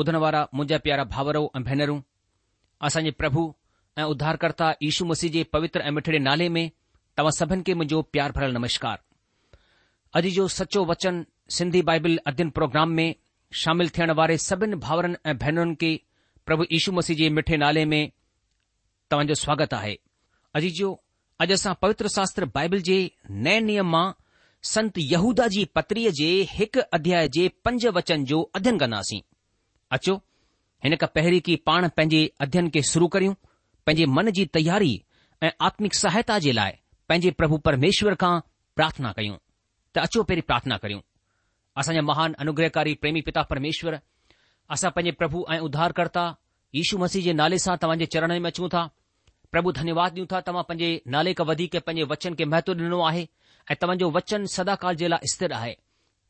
ॿुधण वारा मुंहिंजा प्यारा भाउरो ऐं अं भेनरूं असांजे प्रभु ऐं अं उद्धारकर्ता यीशू मसीह जे पवित्र ऐं अं मिठड़े नाले में तव्हां सभिनि खे मुंहिंजो प्यार भरियल नमस्कार अॼु जो सचो वचन सिंधी बाइबल अध्ययन प्रोग्राम में शामिल थियण वारे सभिनि भाउरनि ऐं भेनरुनि खे प्रभु यीशू मसीह जे मिठे नाले में तव्हांजो स्वागत आहे अॼु जो अॼु असां पवित्र शास्त्र बाइबल जे नए नियम मां संत यहूदा जी पत्रीअ जे हिकु अध्याय जे पंज वचन जो अध्ययन कंदासीं अचो हिन खां पहिरीं की पाण पंहिंजे अध्यन खे शुरू करियूं पंहिंजे मन जी तयारी ऐं आत्मिक सहायता जे लाइ पंहिंजे प्रभु परमेश्वर खां प्रार्थना कयूं त अचो पहिरीं प्रार्थना करियूं असांजा महान अनुग्रहकारी प्रेमी पिता परमेश्वर असां पंहिंजे प्रभु ऐं उधारकर्ता यीशू मसीह जे नाले सां तव्हांजे चरण में अचूं था प्रभु धन्यवाद ॾियूं था तव्हां पंहिंजे नाले खां वधीक पंहिंजे वचन खे महत्व ॾिनो आहे ऐं तव्हांजो वचन सदाकाल जे लाइ स्थिर आहे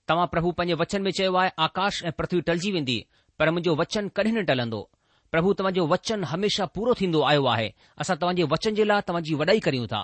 तव्हां प्रभु पंहिंजे वचन में चयो आहे आकाश ऐं पृथ्वी टलजी वेंदी पर मुंहिंजो वचन कॾहिं न ढलंदो प्रभु तव्हांजो वचन हमेशा पूरो थींदो आयो आहे असां तव्हांजे वचन जे लाइ तव्हांजी वॾाई करियूं था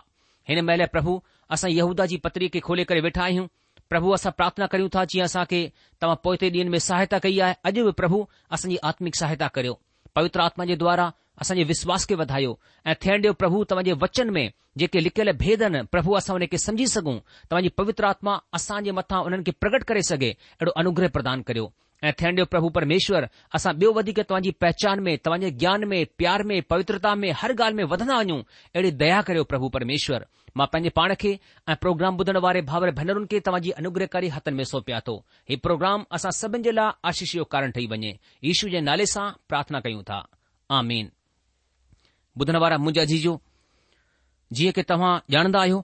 हिन महिल प्रभु असां यहूदा जी पत्री खे खोले करे वेठा आहियूं प्रभु असां प्रार्थना करियूं था जीअं असां तव्हां पोएं डींहं में सहायता कई आहे अॼु बि प्रभु असांजी आत्मिक सहायता करियो पवित्र आत्मा जे द्वारा असां विश्वास खे वधायो ऐं थियण डि॒यो प्रभु तव्हां वचन में जेके लिखियल भेदन प्रभु असां उन खे सम्झी सघूं तव्हांजी पवित्र आत्मा असांजे मथां उन्हनि खे प्रकट करे सघे अहिड़ो अनुग्रह प्रदान करियो ऐं थियण ॾियो प्रभु परमेश्वर असां ॿियो वधीक तव्हांजी पहचान में तव्हांजे ज्ञान में प्यार में पवित्रता में हर ॻाल्हि में वधंदा वञूं अहिड़ी दया करियो प्रभु परमेश्वर मां पंहिंजे पाण खे ऐं प्रोग्राम ॿुधण वारे भावर भेनरुनि खे तव्हांजी अनुग्रहकारी हथनि में सौंपिया थो हीउ प्रोग्राम असां सभिनि जे लाइ आशीष जो कारण ठही वञे ईशू जे नाले सां प्रार्थना कयूं था आमीन जीअं की तव्हां ॼाणंदा आहियो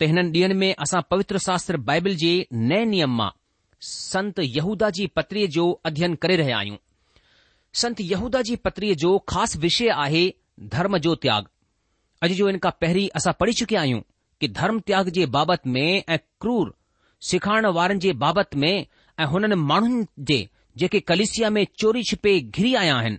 त हिननि ॾींहनि में असां पवित्र शास्त्र बाइबिल जे नए नियम मां संत यहूदा जी पत्रीअ जो अध्ययन करे रहिया आहियूं संत यहूदा जी पत्रीअ जो ख़ासि विषय आहे धर्म जो त्याग अॼु जो इन खां पहिरीं असां पढ़ी चुकिया आहियूं कि धर्म त्याग जे बाबति में ऐं क्रूर सिखाइण वारनि जे बाबति में ऐं हुननि माण्हुनि जे जेके कलिसिया में चोरी छिपे घिरी आया आहिनि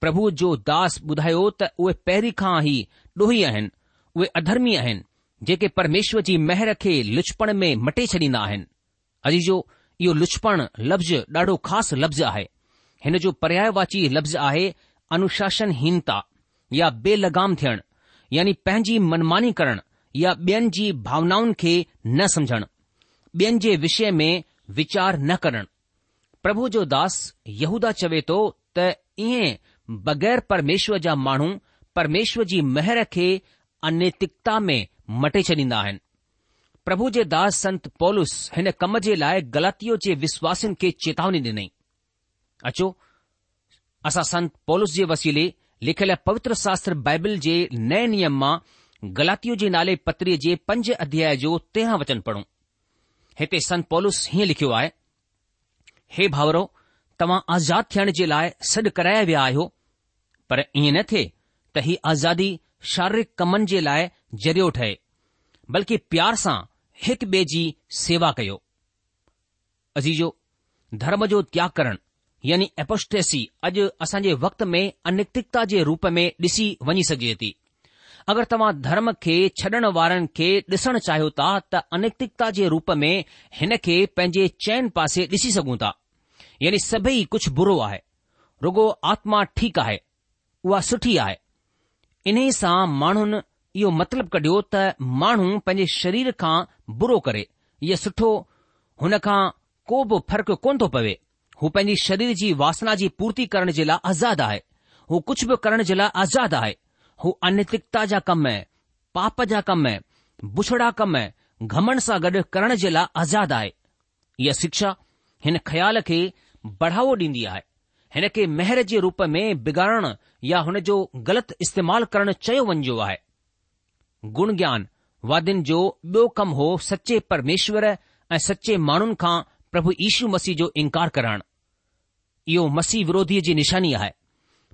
प्रभु जो दास ॿुधायो त उहे पहिरीं खां ई ॾोही आहिनि उहे अधर्मी आहिनि जेके परमेश्वर जी मेहर खे लुचपण में मटे छॾींदा आहिनि अजी जो इहो लुछपणु लफ़्ज़ ॾाढो ख़ासि लफ़्ज़ आहे हिन जो पर्यायवाची लफ़्ज़ु आहे अनुशासनीनता या बे लॻाम यानी पंहिंजी मनमानी करणु या ॿियनि जी भावनाउनि खे न सम्झणु ॿियनि जे विषय में वीचार न करणु प्रभु जो दास या चवे थो त ईअं बगैर परमेश्वर जा माण्हू परमेश्वर जी महर खे अनैतिकता में मटे छॾींदा आहिनि પ્રભુ જે દાસ સંત પોલસ હેને કમજે લાય ગલાતીઓ જે વિશ્વાસન કે ચેતવણી દેને અચો આસા સંત પોલસ જે વસીલે લખેલા પવિત્ર શાસ્ત્ર બાઇબલ જે નય નિયમમાં ગલાતીઓ જે નાલે પત્ર જે 5 અધ્યાય જો 13 વચન પઢું હેતે સંત પોલસ હે લખ્યું આય હે ભાવરો તમ આઝાદ થણ જે લાય સદ કરાયા વયા આયો પર ઇનેથે તહી આઝાદી શારીરિક કમનજે લાય જર્યોઠ હે બલકી પ્યાર સા हिक ॿिए जी सेवा कयो अजीजो धर्म जो त्याकरण यानी एपोस्टेसी अॼु असां जे वक़्त में अनैकिकता जे रूप में ॾिसी वञी सघिजे थी अगरि तव्हां धर्म खे छॾण वारनि खे ॾिसणु चाहियो था त अनैकिकता जे रूप में हिन खे पंहिंजे चैन पासे ॾिसी सघूं था यानी सभेई कुझु बुरो आहे रुगो आत्मा ठीकु आहे उहा सुठी आहे इन्हे सां माण्हुनि इहो मतलबु कढियो त माण्हू पंहिंजे शरीर खां बुरो करे इहो सुठो हुन खां को बि फ़र्क़ु कोन थो पवे हू पंहिंजी शरीर जी वासना जी पूर्ती करण जे लाइ आज़ादु आहे हू कुझु बि करण जे लाइ आज़ादु आहे हू अनैतिकता जा कम है पाप जा कम है बुछड़ा कम है घमण सां गॾु करण जे लाइ आज़ादु आहे इहा शिक्षा हिन ख़्याल खे बढ़ावो ॾींदी आहे हिन खे मेहर जे रूप में बिगाड़ण या हुन जो ग़लति इस्तेमालु करणु चयो वञजो आहे गुण ज्ञान वादियुनि जो ॿियो कम हो सचे परमेश्वरु ऐं सचे माण्हुनि खां प्रभु इशू मसीह जो इनकार करण इहो मसीह विरोधीअ जी निशानी आहे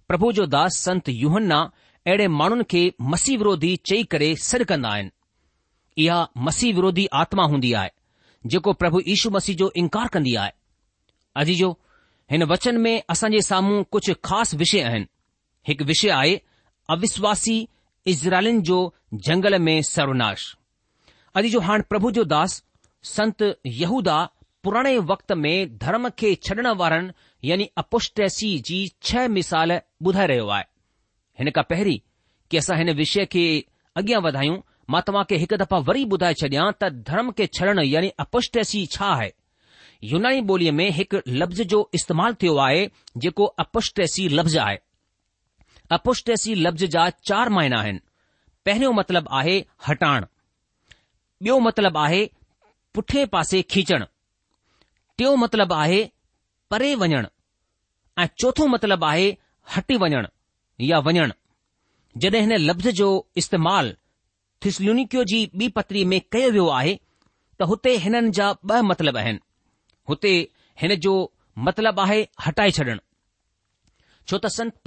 प्रभु जो दास संत यूहन्ना अहिड़े माण्हुनि खे मसीह विरोधी चई करे सिर कंदा आहिनि इहा मसीह विरोधी आत्मा हूंदी आहे जेको प्रभु इशू मसीह जो इनकार कंदी आहे अजीजो हिन वचन में असांजे साम्हूं कुझु ख़ासि विषय आहिनि हिकु विषय आहे अविश्वासी इज़राइलिन जो जंगल में सर्वनाश अॼु जो हाणे प्रभु जो दास संत यहूदा पुराणे वक़्त में धर्म खे छॾण वारनि यानी अपुष्टसी जी छह मिसाल ॿुधाए रहियो आहे हिन खां पहिरीं कि असां हिन विषय खे अॻियां वधायूं मां तव्हां हिकु दफ़ा वरी ॿुधाए छॾियां त धर्म खे छॾण यानी अपुष्टसी छा आहे यूनानी ॿोलीअ में हिकु लफ़्ज़ जो इस्तेमालु थियो आहे जेको अपुष्टसी लफ़्ज़ आहे अपुष्टेसी लफ़्ज़ जा चार मायना आहिनि पहिरियों मतिलबु आहे हटाइण ॿियो मतिलबु आहे पुठे पासे खीचणु टियों मतिलबु आहे परे वञणु ऐं चोथो मतिलबु आहे हटी वञणु या वञणु जॾहिं हिन लफ़्ज़ जो इस्तेमालु थिसल्यूनिकियो जी ॿी पतरी में कयो वियो आहे त हुते हिननि जा ब मतिलब आहिनि हुते हिन जो मतिलबु आहे हटाए छॾणु छो त संत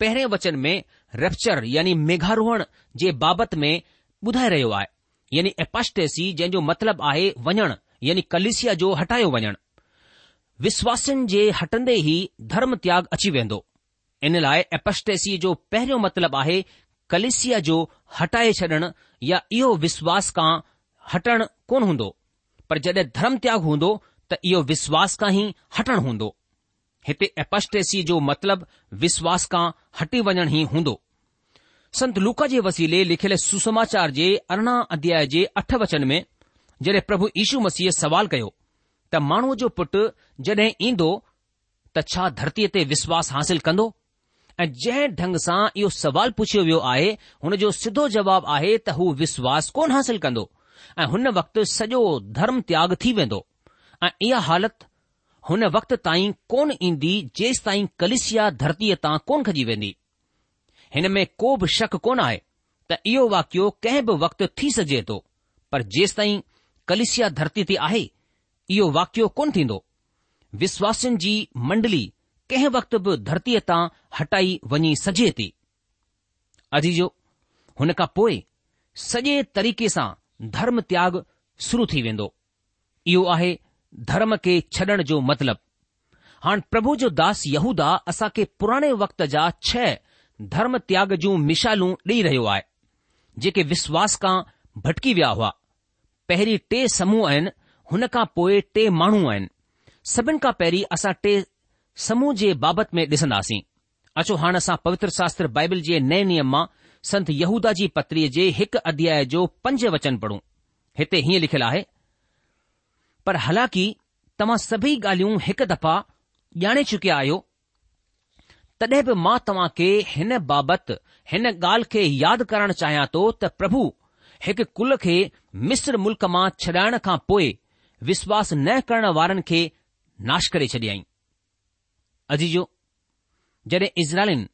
पहिरें वचन में रेप्चर यानी मेघारोहण जे बाबति में ॿुधाए रहियो आहे यानी एपष्टेसी जंहिंजो मतिलबु आहे वञणु यानी कलिसिया जो हटायो वञणु विश्वासनि जे हटंदे ई धर्म त्याग अची वेंदो इन लाइ एपस्टेसी जो पहिरियों मतिलबु आहे कलिसिया जो हटाए छॾणु या इहो विश्वास खां हटणु कोन हूंदो पर जॾहिं धर्म त्याग हूंदो त इहो विश्वास खां ई हटणु हूंदो हिते एपस्टेसी जो मतिलबु विश्वास खां हटी वञण ई हूंदो संत लूका जे वसीले लिखियलु सुसमाचार जे अरिड़हं अध्याय जे अठ वचन में जॾहिं प्रभु यीशू मसीह सवाल कयो त माण्हूअ जो पुटु जड॒हिं ईंदो त छा धरतीअ ते विश्वास हासिल कंदो ऐं जंहिं ढंग सां इहो सवाल पुछियो वियो आहे हुन जो सिधो जवाबु आहे त हू विश्वास कोन हासिल कंदो ऐं हुन वक़्तु सॼो धर्म त्याग थी वेंदो ऐं इहा हालति हुन वक़्त ताईं कोन ईंदी जेसि ताईं कलिसिया धरतीअ तां कोन खजी वेंदी हिन में को बि शक कोन आहे त इहो वाकियो कंहिं बि वक़्तु थी सघे थो पर जेसि ताईं कलिसिया धरती ते आहे इहो वाकियो कोन थींदो विश्वासनि जी मंडली कंहिं वक़्त बि धरतीअ तां हटाई वञी सघे थी अजी जो हुन खां पोइ सॼे तरीक़े सां धर्म त्याग शुरू थी वेंदो इहो आहे धर्म खे छॾण जो मतलबु हाणे प्रभु जो दास यहूदा असां खे पुराणे वक़्त जा छह धर्म त्याग जूं मिसालूं ॾेई रहियो आहे जेके विश्वास खां भटकी विया हुआ पहिरीं टे समूह आहिनि हुन खां पोइ टे माण्हू आहिनि सभिनि खां पहिरीं असां टे समूह जे बाबति में ॾिसंदासीं अचो हाणे असां पवित्र शास्त्र बाइबल जे नए नियम मां संत यहूदा जी पत्रीअ जे हिकु अध्याय जो पंज वचन पढ़ूं हिते हीअं लिखियलु आहे पर हालांकि तव्हां सभई ॻाल्हियूं हिकु दफ़ा ॼाणे चुकिया आहियो तॾहिं बि मां तव्हां खे हिन बाबति हिन ॻाल्हि खे यादि करणु चाहियां थो त प्रभु हिकु कुल खे मिस्र मुल्क़ मां छॾाइण खां पोइ विश्वास न करण वारनि खे नाश करे छॾियई अजीजो जॾहिं इज़राइलिन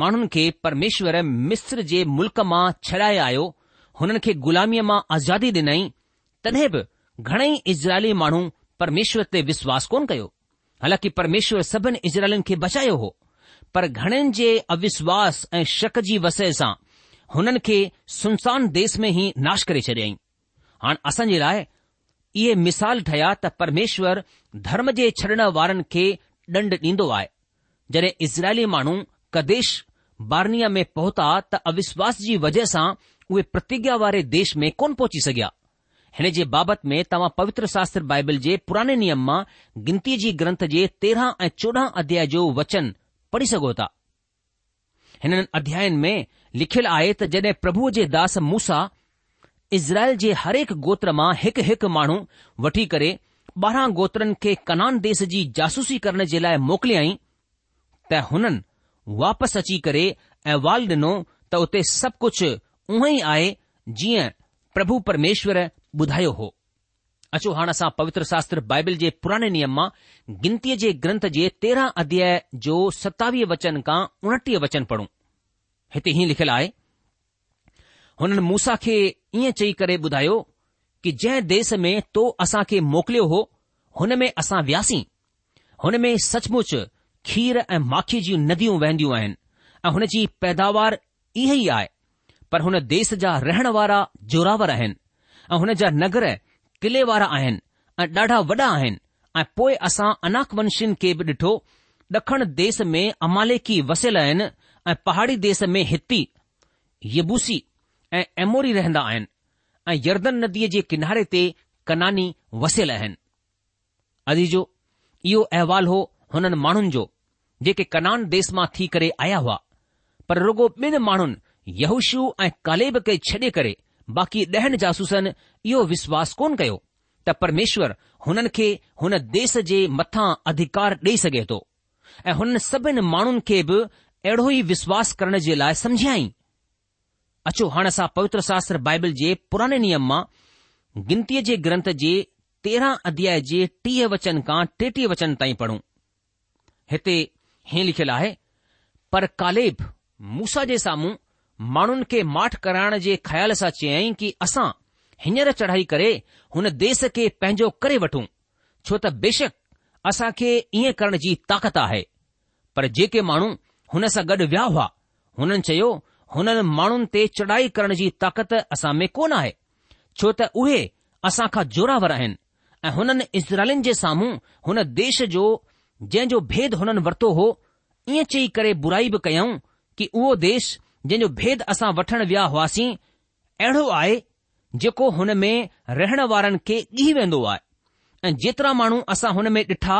माण्हुनि खे परमेश्वर मिस्र जे मुल्क़ मां छॾाए आयो हुननि खे ग़ुलामीअ मां आज़ादी ॾिनई तॾहिं बि ઘણે ઇઝરાયલી માણો પરમેશ્વર તે વિશ્વાસ કોન કયો હાલાકી પરમેશ્વર સબન ઇઝરાયલને કે બચાયો હો પર ઘણે જે અવિશ્વાસ એ શક જી વસેસા હનન કે સન્સાન દેશ મે હી નાશ કરે ચરેઈ હણ અસં જી લાય યે મિસાલ ઠયા તા પરમેશ્વર ધર્મ જે છડણ વારણ કે ડંડ દીંદો આય જરે ઇઝરાયલી માણો કદેશ બારનિયા મે પહોંચા તા અવિશ્વાસ જી વજેસા ઓય પ્રતિજ્ઞા વારે દેશ મે કોન પહોંચી સગયા हिन जे बाबति में तव्हां पवित्र शास्त्र बाइबल जे पुराने नियम मां गिनती जी ग्रंथ जे तेरहं ऐं चोॾहं अध्याय जो वचन पढ़ी सघो था हिननि अध्यायनि में लिखियलु आहे त जॾहिं प्रभुअ जे दास मूसा इज़राइल जे हर हिकु गोत्र मां हिकु हिकु माण्हू वठी करे ॿारहं गोत्रनि खे कनान देस जी जासूसी करण जे लाइ मोकिलियईं त हुननि वापसि अची करे अहिवाल ॾिनो त उते सभु कुझु उहो ई आहे जीअं प्रभु परमेश्वर ॿुधायो हो अचो हाणे असां पवित्र शास्त्र बाइबिल जे पुराणे नियम मां गिनतीअ जे ग्रंथ जे तेरहां अध्याय जो सतावीह वचन खां उणटीह वचन पढ़ूं हिते हीअ लिखियलु आहे हुननि मूसा खे ईअं चई करे ॿुधायो कि जंहिं देस में तो असां खे मोकिलियो हो हुन में असां वियासीं हुन में सचमुच खीर ऐं माखीअ जी नदियूं वहंदियूं आहिनि ऐं हुन जी पैदावार इहा ई आहे पर हुन देस जा रहण वारा जोरावर आहिनि ऐं हुन जा नगर किले वारा आहिनि ऐं ॾाढा वॾा आहिनि ऐं पोइ असां अनाक वंशियुनि खे बि ॾिठो ॾखण देस में अमालेकी वसियल आहिनि ऐं पहाड़ी देस में हिती यबूसी ऐं एमोरी रहंदा आहिनि ऐं यर्दन नदीअ जे किनारे ते कनानी वसियल आहिनि अजीजो इहो अहिवालु हो हुननि माण्हुनि जो जेके कनान देस मां थी करे आया हुआ पर रुगो ॿिनि माण्हुनि यहूशू ऐं कालेब खे छॾे करे बाक़ी ॾहनि जासूसनि इहो विश्वास कोन कयो त परमेश्वर हुननि खे हुन देश जे मथां अधिकार ॾेई सघे थो ऐं हुननि सभिनि माण्हुनि खे बि अहिड़ो ई विश्वास करण जे लाइ समझियाई अचो हाणे असां पवित्र शास्त्र बाइबल जे पुराने नियम मां गिनतीअ जे ग्रंथ जे तेरहं अध्याय जे टीह वचन खां टेटीह वचन ताईं पढ़ूं हिते हीअं लिखियलु आहे पर कालेब मूसा जे साम्हूं माण्हुनि खे माठ कराइण जे ख़्याल सां चयाईं की असां हींअर चढ़ाई करे हुन देश खे पंहिंजो करे वठूं छो त बेशक असां खे ईअं करण जी ताक़त आहे पर जेके माण्हू हुन सां गॾु विया हुआ हुननि चयो हुननि माण्हुनि ते चढ़ाई करण जी ताक़त असां में कोन आहे छो त उहे असांखां जोरावर आहिनि ऐं हुननि इज़राइलनि जे साम्हूं हुन देश जो जंहिंजो भेद हुननि वरितो हो इएं चई करे बुराई बि कयऊं कि उहो देश जो भेद असां वठण विया हुआसीं अहिड़ो आहे जेको हुन में रहण वारनि खे ॻीह वेंदो आहे ऐं जेतिरा माण्हू असां हुन में ॾिठा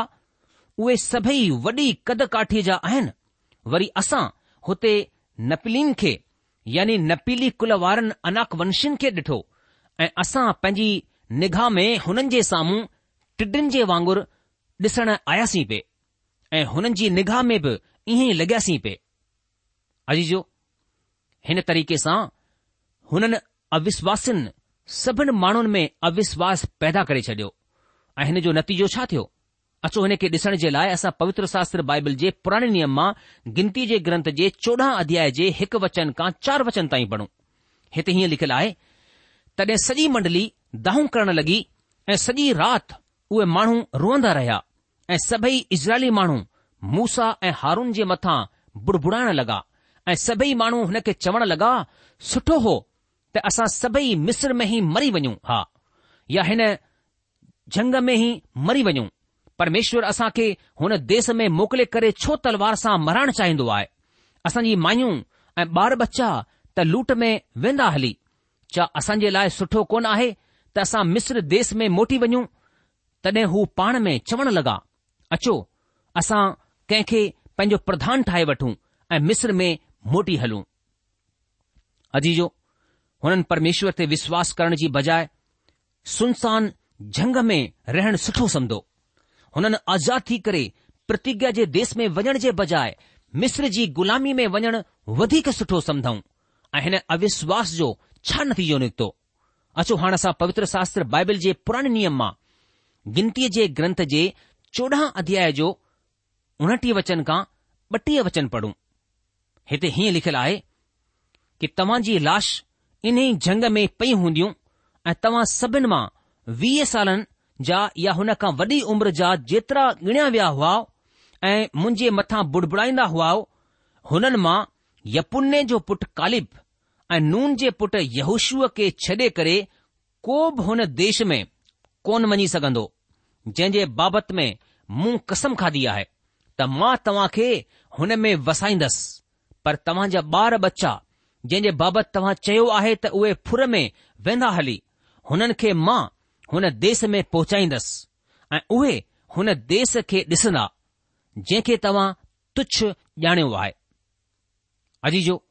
उहे सभई वॾी कद कदकाठीअ जा आहिनि वरी असां हुते नपीलीन खे यानी नपीली कुल वारनि अनाक वंशिन खे ॾिठो ऐं असां पंहिंजी निगाह में हुननि जे साम्हूं टिडियुनि जे वांगुरु ॾिसण आयासीं पे ऐं हुननि जी निगाह में बि ईअं ई लॻियासीं पे अजीजो हिन तरीक़े सां हुननि अविश्वासिन सभिनि माण्हुनि में अविश्वास पैदा करे छडि॒यो ऐं हिन जो नतीजो छा थियो अचो हिन खे ॾिसण जे लाइ असां पवित्र शास्त्र बाइबल जे पुराणे नियम मां गिनती जे ग्रंथ जे चोॾहं अध्याय जे हिकु वचन खां चार वचन ताईं पढ़ूं हिते हीअं लिखियलु आहे तॾहिं सॼी मंडली दाहूं करण लॻी ऐं सॼी राति उहे माण्हू रुअंदा रहिया ऐं सभई इज़राइली माण्हू मूसा ऐं हारुनि जे मथां बुड़बुड़ाइण लॻा ऐं सभई माण्हू हुन खे चवण लॻा सुठो हो त असां सभई मिस्र में ई मरी वञूं हा या हिन झंग में ई मरी वञूं परमेश्वर असां खे हुन देस में मोकिले करे छो तलवार सां मराइण चाहिंदो आहे असांजी मायूं ऐं ॿार बच्चा त लूट में वेंदा हली छा असांजे लाइ सुठो कोन आहे त असां मिस्र देस में मोटी वञूं तॾहिं हू पाण में चवण लॻा अचो असां कंहिंखे पंहिंजो प्रधान ठाहे वठूं ऐं मिस्र में मोटी हलूं अजीजो हुननि परमेश्वर ते विश्वास करण जी बजाए सुनसानु झंग में रहणु सुठो समुधो हुननि आज़ादु थी करे प्रतिज्ञा जे देस में वञण जे बजाए मिस्र जी ग़ुलामी में वञणु वधीक सुठो समधूं ऐं हिन अविश्वास जो छा नतीजो निकितो अचो हाणे असां पवित्र शास्त्र बाइबिल जे पुराणे नियम मां गिनतीअ जे ग्रंथ जे चोॾहं अध्याय जो उणटीह वचन खां ॿटीह वचन पढ़ूं हिते हीअं लिखियलु आहे कि तव्हां जी लाश इन्हे जंग में पई हूंदियूं ऐं तव्हां सभिनि मां वीह सालनि जा या हुन खां वॾी उमिरि जा जेतिरा ॻिणिया विया हुआ ऐं मुंहिंजे मथां बुड़बुड़ाईंदा हुआ हुननि मां यपुन्ने जो पुटु कालिब ऐं नून जे पुटु यहूशूअ खे छॾे करे को बि हुन देश में कोन मञी सघंदो जंहिं जे बाबति में मूं कसम खाधी आहे त मां तव्हां खे हुन में वसाईंदसि पर तव्हां जा ॿार बच्चा जंहिं जे बाबति तव्हां चयो आहे त उहे फुर में वेंदा हली हुननि खे मां हुन देस में पहुचाईंदसि ऐं उहे हुन देस खे ॾिसंदा जंहिंखे तव्हां तुछ ॼाणियो आहे अजी जो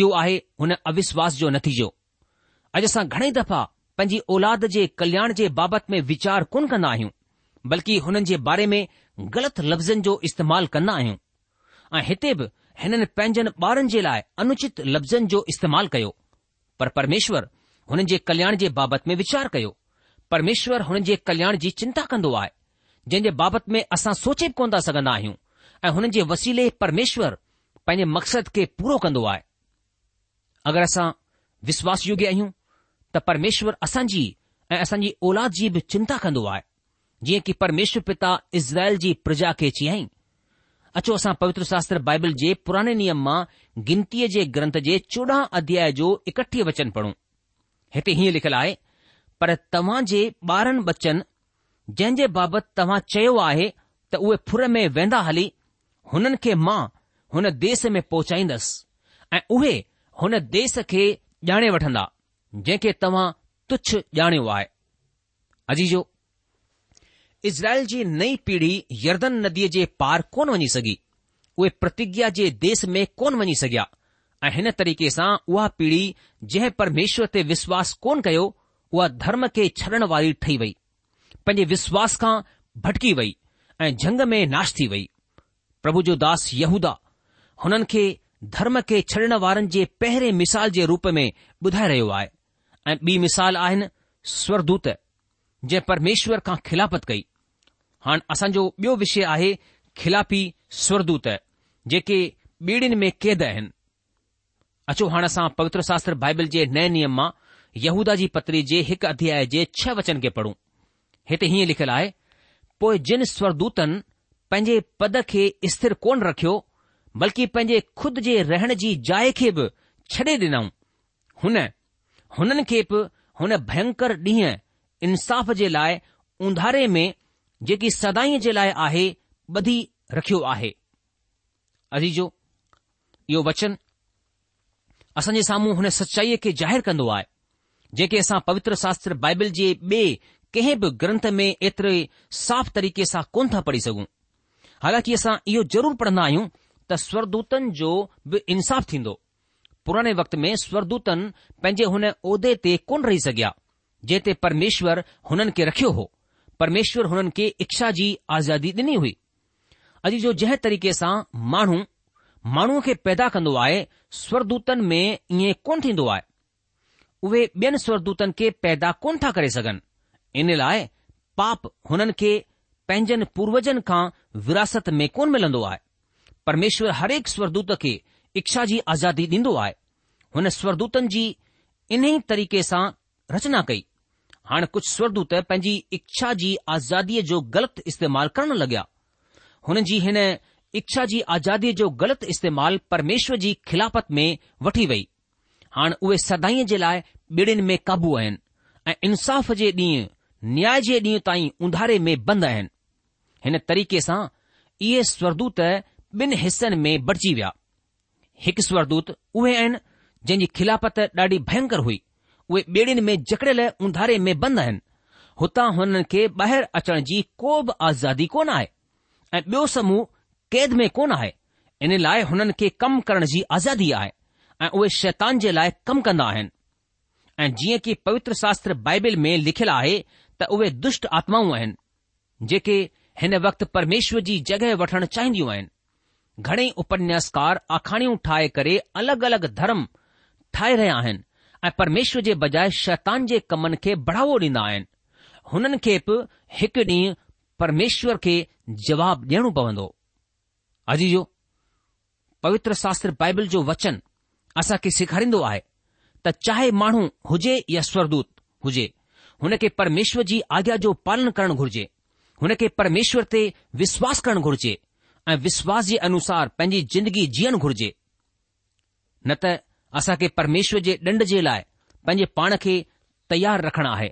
इहो आहे हुन अविश्वास जो नतीजो अॼु असां घणेई दफ़ा पंहिंजी औलाद जे कल्याण जे बाबति में वीचार कोन कंदा आहियूं बल्कि हुननि जे बारे में ग़लति लफ़्ज़नि जो इस्तेमालु कंदा आहियूं ऐं हिते बि हिननि पंहिंजनि ॿारनि जे लाइ अनुचित लफ़्ज़नि जो इस्तेमालु कयो पर परमेश्वर हुननि जे कल्याण जे बाबति में वीचार कयो परमेश्वर हुननि जे कल्याण जी चिंता कंदो आहे जंहिं जे बाबति में असां सोचे बि कोन था सघंदा आहियूं ऐं हुननि जे वसीले परमेश्वर पंहिंजे मक़सद खे पूरो कंदो आहे अगरि असां विश्वास योग्य आहियूं त परमेश्वर असांजी ऐं असांजी औलाद जी बि चिंता कंदो आहे जीअं की परमेश्वर पिता इज़राइल जी प्रजा खे चयाईं अचो असां पवित्र शास्त्र बाइबल जे पुराणे नियम मां गिनतीअ जे ग्रंथ जे चोॾहं अध्याय जो एकटीह वचन पढ़ूं हिते हीअं लिखियलु आहे पर तव्हां जे ॿारहं बच्चन जंहिं जे बाबति तव्हां चयो आहे त उहे फुर में वेंदा हली हुननि खे मां हुन देस में पहुचाईंदसि ऐं उहे हुन देस खे ॼाणे वठंदा जंहिंखे तव्हां तुछ ॼाणियो आहेजीजो इज़राइल जी नई पीढ़ी यर्दन नदीअ जे पार कोन वञी सघी उहे प्रतिज्ञा जे देस में कोन वञी सघिया ऐं हिन तरीक़े सां उहा पीढ़ी जंहिं परमेश्वर ते विश्वास कोन कयो उहा धर्म खे छॾण वारी ठही वई पंहिंजे विश्वास खां भटकी वई ऐं झंग में नाश थी वई प्रभु जो दास यहूदा हुननि खे धर्म खे छॾण वारनि जे पहिरें मिसाल जे रूप में ॿुधाए रहियो आहे ऐं ॿी मिसाल आहिनि स्वरदूत जंहिं परमेश्वर खां खिलापत कई हाणे असांजो ॿियो विषय आहे खिलापी स्वरदूत जेके ॿीड़ियुनि में कैद आहिनि अचो हाणे असां पवित्र शास्त्र बाइबल जे नए नियम मां यहूदा जी पत्री जे हिकु अध्याय जे छह वचन खे पढ़ूं हिते हीअं लिखियलु आहे पोइ जिन स्वरदूतनि पंहिंजे पद खे स्थिर कोन रखियो बल्कि पंहिंजे खुद जे रहण जी जाइ खे बि छॾे ॾिनऊं हुन हुननि खे बि हुन भयंकर ॾींहुं इंसाफ़ जे लाइ उंधारे में जेकी सदाईं जे लाइ आहे ॿधी रखियो आहे अजीजो इहो वचन असांजे साम्हूं हुन सचाईअ खे ज़ाहिरु कंदो आहे जेके असां पवित्र शास्त्र बाइबल जे ॿिए कंहिं बि ग्रंथ में एतिरे साफ़ तरीक़े सां कोन था पढ़ी सघूं हालांकि असां इहो ज़रूरु पढ़ंदा आहियूं त स्वरदूतन जो बि इंसाफ़ थींदो पुराणे वक़्त में स्वरदूतन पंहिंजे हुन उहिदे ते कोन रही सघिया जेते परमेश्वर हुननि खे रखियो हो परमेश्वर हुननि खे इच्छा जी आज़ादी ॾिनी हुई अॼु जो जंहिं तरीक़े सां माण्हू माण्हूअ खे पैदा कंदो आहे स्वरदूतनि में ईअं कोन थींदो आहे उहे ॿियनि स्वरदूतनि खे पैदा कोन था करे सघनि इन लाइ पाप हुननि खे पंहिंजनि पूर्वजनि खां विरासत में कोन मिलंदो आहे परमेश्वर हरेक स्वरदूत खे इच्छा जी आज़ादी ॾींदो आहे हुन स्वरदूतनि जी ई तरीक़े सां रचना कई हाणे कुझु स्वरदूत पंहिंजी इच्छा जी आज़ादीअ जो ग़लति इस्तेमालु करण लॻिया हुन जी हिन इच्छा जी आज़ादीअ जो ग़लति इस्तेमालु परमेश्वर जी खिलाफ़त में वठी वई हाणे उहे सदाईअ जे लाइ ॿिड़ियुनि में काबू आहिनि ऐं इंसाफ़ जे ॾींहुं न्याय जे ॾींहुं ताईं उंधारे में बंदि आहिनि हिन तरीक़े सां इहे स्वरदूत ॿिनि हिसनि में बढ़जी विया हिकु स्वरदूत उहे आहिनि जंहिंजी खिलाफ़त ॾाढी भयंकर हुई उहे ॿेड़ियुनि में जकड़ियल उंधारे में बंदि आहिनि हुतां हुननि खे ॿाहिरि अचण जी को बि आज़ादी कोन आहे ऐं ॿियो समूह कैद में कोन आहे इन लाइ हुननि खे कमु करण जी आज़ादी आहे ऐं उहे शैतान जे लाइ कमु कंदा आहिनि ऐं जीअं की पवित्र शास्त्र बाइबिल में लिखियलु आहे त उहे दुष्ट आत्माऊं आहिनि जेके हिन वक़्ति परमेश्वर जी जॻहि वठणु चाहींदियूं आहिनि घणेई उपन्यासकार आखाणियूं ठाहे करे अलॻि अलॻि धर्म ठाहे रहिया आहिनि ऐं परमेश्वर जे बजाए शैतान जे कमनि खे बढ़ावो ॾींदा आहिनि हुननि खे बि हिकु ॾींहुं परमेश्वर खे जवाब ॾियणो पवंदो अजी जो पवित्र शास्त्र बाइबल जो वचन असांखे सेखारींदो आहे त चाहे माण्हू हुजे या स्वरदूत हुजे हुन खे परमेश्वर जी आज्ञा जो पालन करणु घुर्जे हुन खे परमेश्वर ते विश्वास करणु घुर्जे ऐं विश्वास जे अनुसार पंहिंजी ज़िंदगी जीअणु घुर्जे न त असां खे परमेश्वर जे ॾंड जे लाइ पंहिंजे पाण खे तयारु रखणु आहे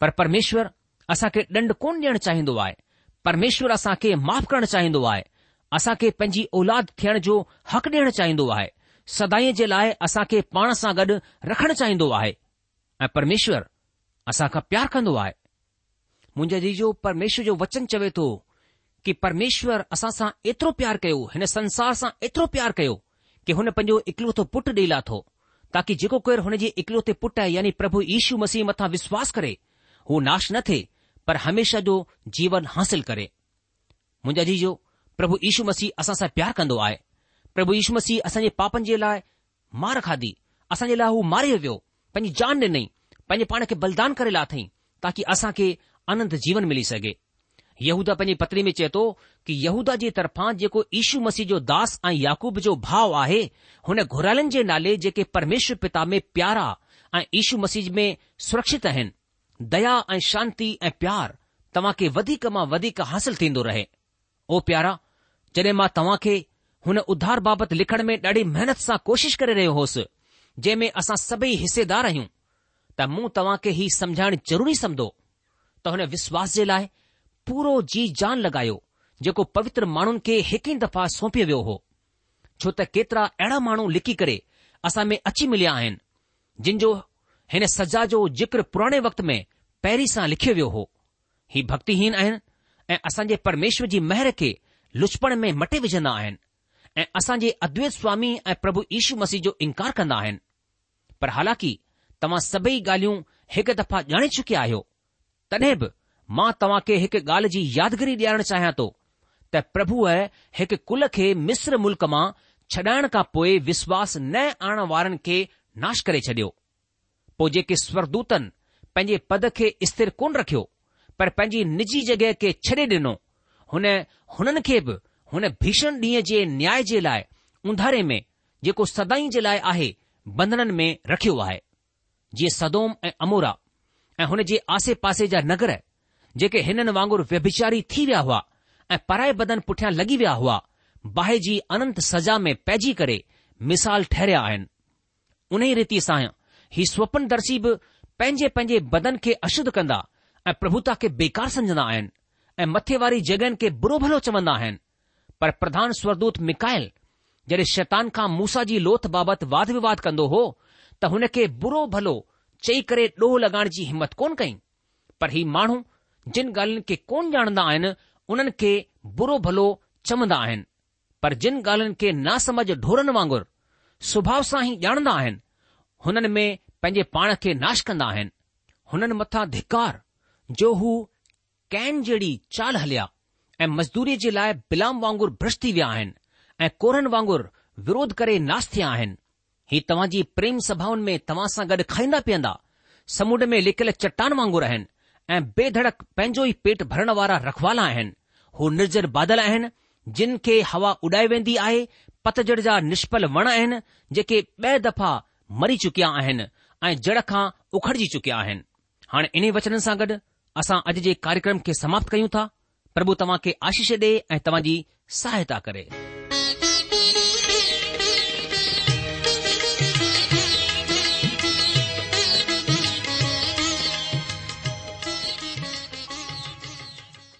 पर परमेश्वर असां खे ॾंड कोन ॾियणु चाहींदो आहे परमेश्वर असां खे माफ़ करणु चाहींदो आहे असां खे पंहिंजी औलाद थियण जो हक़ु ॾियणु चाहींदो आहे सदाई जे लाइ असां खे पाण सां गॾु रखणु चाहींदो आहे ऐं परमेश्वर असां खां प्यारु कंदो आहे मुंहिंजा जीजो परमेश्वर जो वचन चवे थो कि परमेश्वर असां सां एतिरो प्यारु कयो हिन संसार सां एतिरो प्यारु कयो कि हुन पंहिंजो इकलोथ पुटु ॾेई लाथो ताकी जेको केरु हुन जे इक्लोथ पुटु आहे यानी प्रभु यीशू मसीह मथां विश्वास करे हू नाश न थिए पर हमेशा जो जीवन हासिल करे मुंहिंजा जीजो प्रभु यीशू मसीह असां सां प्यारु कंदो आहे प्रभु यीशू मसीह असांजे पापनि जे लाइ मार खाधी असांजे लाइ हू मारे वियो पंहिंजी जान ॾिनई पंहिंजे पाण खे बलिदान करे लाथईं ताकी असांखे आनंद जीवन मिली सघे यहूदा पंहिंजी पत्री में चए थो कि यहूदा जी तर्फ़ां जेको यीशू मसीह जो दास ऐं याकूब जो भाव आहे हुन घुरालनि जे नाले जेके परमेश्वर पिता में प्यारा ऐं यीशू मसीह में सुरक्षित आहिनि दया ऐं शांती ऐं प्यार तव्हां खे वधीक मां वधीक हासिल थींदो रहे ओ प्यारा जॾहिं मां तव्हां खे हुन उधार बाबति लिखण में ॾाढी महिनत सां कोशिश करे रहियो होसि जंहिं में असां सभई हिसेदार आहियूं त मूं तव्हां खे ई सम्झाइण ज़रूरी सम्झो त हुन विश्वास जे लाइ पूरो जी जान लॻायो जेको पवित्र माण्हुनि खे हिकु ई दफ़ा सौंपियो वियो हो छो त केतिरा अहिड़ा माण्हू लिकी करे असां में अची मिलिया आहिनि जिन जो हिन सजा जो जिक्र पुराणे वक़्त में पहिरीं सां लिखियो वियो हो ही भक्तिहीन आहिनि ऐं असांजे परमेश्वर जी महर खे लुचपण में मटे विझंदा आहिनि ऐं असां जे अदवैत स्वामी ऐं प्रभु यीशू मसीह जो इनकार कंदा आहिनि पर हालांकि तव्हां सभई ॻाल्हियूं हिकु दफ़ा ॼाणे चुकिया आहियो तॾहिं बि मां तव्हां खे हिकु ॻाल्हि जी यादगिरी ॾियारणु चाहियां थो त प्रभुअ हिकु कुल खे मिस्र मुल्क़ मां छॾाइण खां पोइ विश्वास न आणण वारनि खे नाश करे छडि॒यो पोइ जेके स्वरदूतनि पंहिंजे पद खे स्थिर कोन रखियो पर पंहिंजी निजी जॻहि खे छॾे ॾिनो हुन हुननि खे बि हुन भीषण ॾींहं जे न्याय जे लाइ उंधारे में जेको सदाई जे लाइ आहे बंधननि में रखियो आहे जीअं सदोम ऐं अमोरा ऐं हुन जे आसे पासे जा नगर जेके हिननि वांगुरु व्यभिचारी थी विया हुआ ऐं पराए बदन पुठियां लॻी विया हुआ जी अनंत सज़ा में पइजी करे मिसाल ठहिरिया आहिनि उन ई रीति सां ही स्वपन दर्शी बि पंहिंजे पंहिंजे बदन खे अशुद्ध कंदा ऐं प्रभुता खे बेकार सम्झंदा आहिनि ऐं मथे वारी जॻहियुनि खे बुरो भलो चवंदा आहिनि पर प्रधान स्वरदूत मिकायल जॾहिं शैतान खां मूसा जी लोथ बाबति वाद विवाद कंदो हो त हुन खे बुरो भलो चई करे ॾोह लॻाइण जी हिमत कोन्ह कई पर ही माण्हू जिन ॻाल्हियुनि खे कोन ॼाणंदा आहिनि उन्हनि खे बुरो भलो चवंदा आहिनि पर जिन ॻाल्हियुनि खे नासमझ ढोरनि वांगुरु सुभाउ सां ई ॼाणंदा आहिनि हुननि में पंहिंजे पाण खे नाश कंदा आहिनि हुननि मथां धिकार जो हू कैन जहिड़ी चाल हलिया ऐं मज़दूरीअ जे लाइ बिलाम वांगुरु भ्रष्ट थी विया आहिनि ऐं कोहरनि वांगुरु विरोध करे नाश थिया आहिनि ही तव्हांजी प्रेम सभाउनि में तव्हां सां गॾु खाईंदा पीअंदा समुंड में लिकियल चट्टान वांगुरु आहिनि ऐं बेधड़क पंहिंजो ई पेट भरण वारा रखवाला आहिनि हू निर्जर बादल आहिनि जिन खे हवा उॾाए वेंदी आहे पतझड़ जा निष्पल वण आहिनि जेके ॿ दफ़ा मरी चुकिया आहिनि ऐं जड़ खां उखड़जी चुकिया आहिनि हाणे इन वचन सां गॾु असां अॼु जे कार्यक्रम खे समाप्त कयूं था प्रभु तव्हां खे आशीष ॾे ऐं तव्हांजी सहायता करे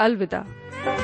अलविदा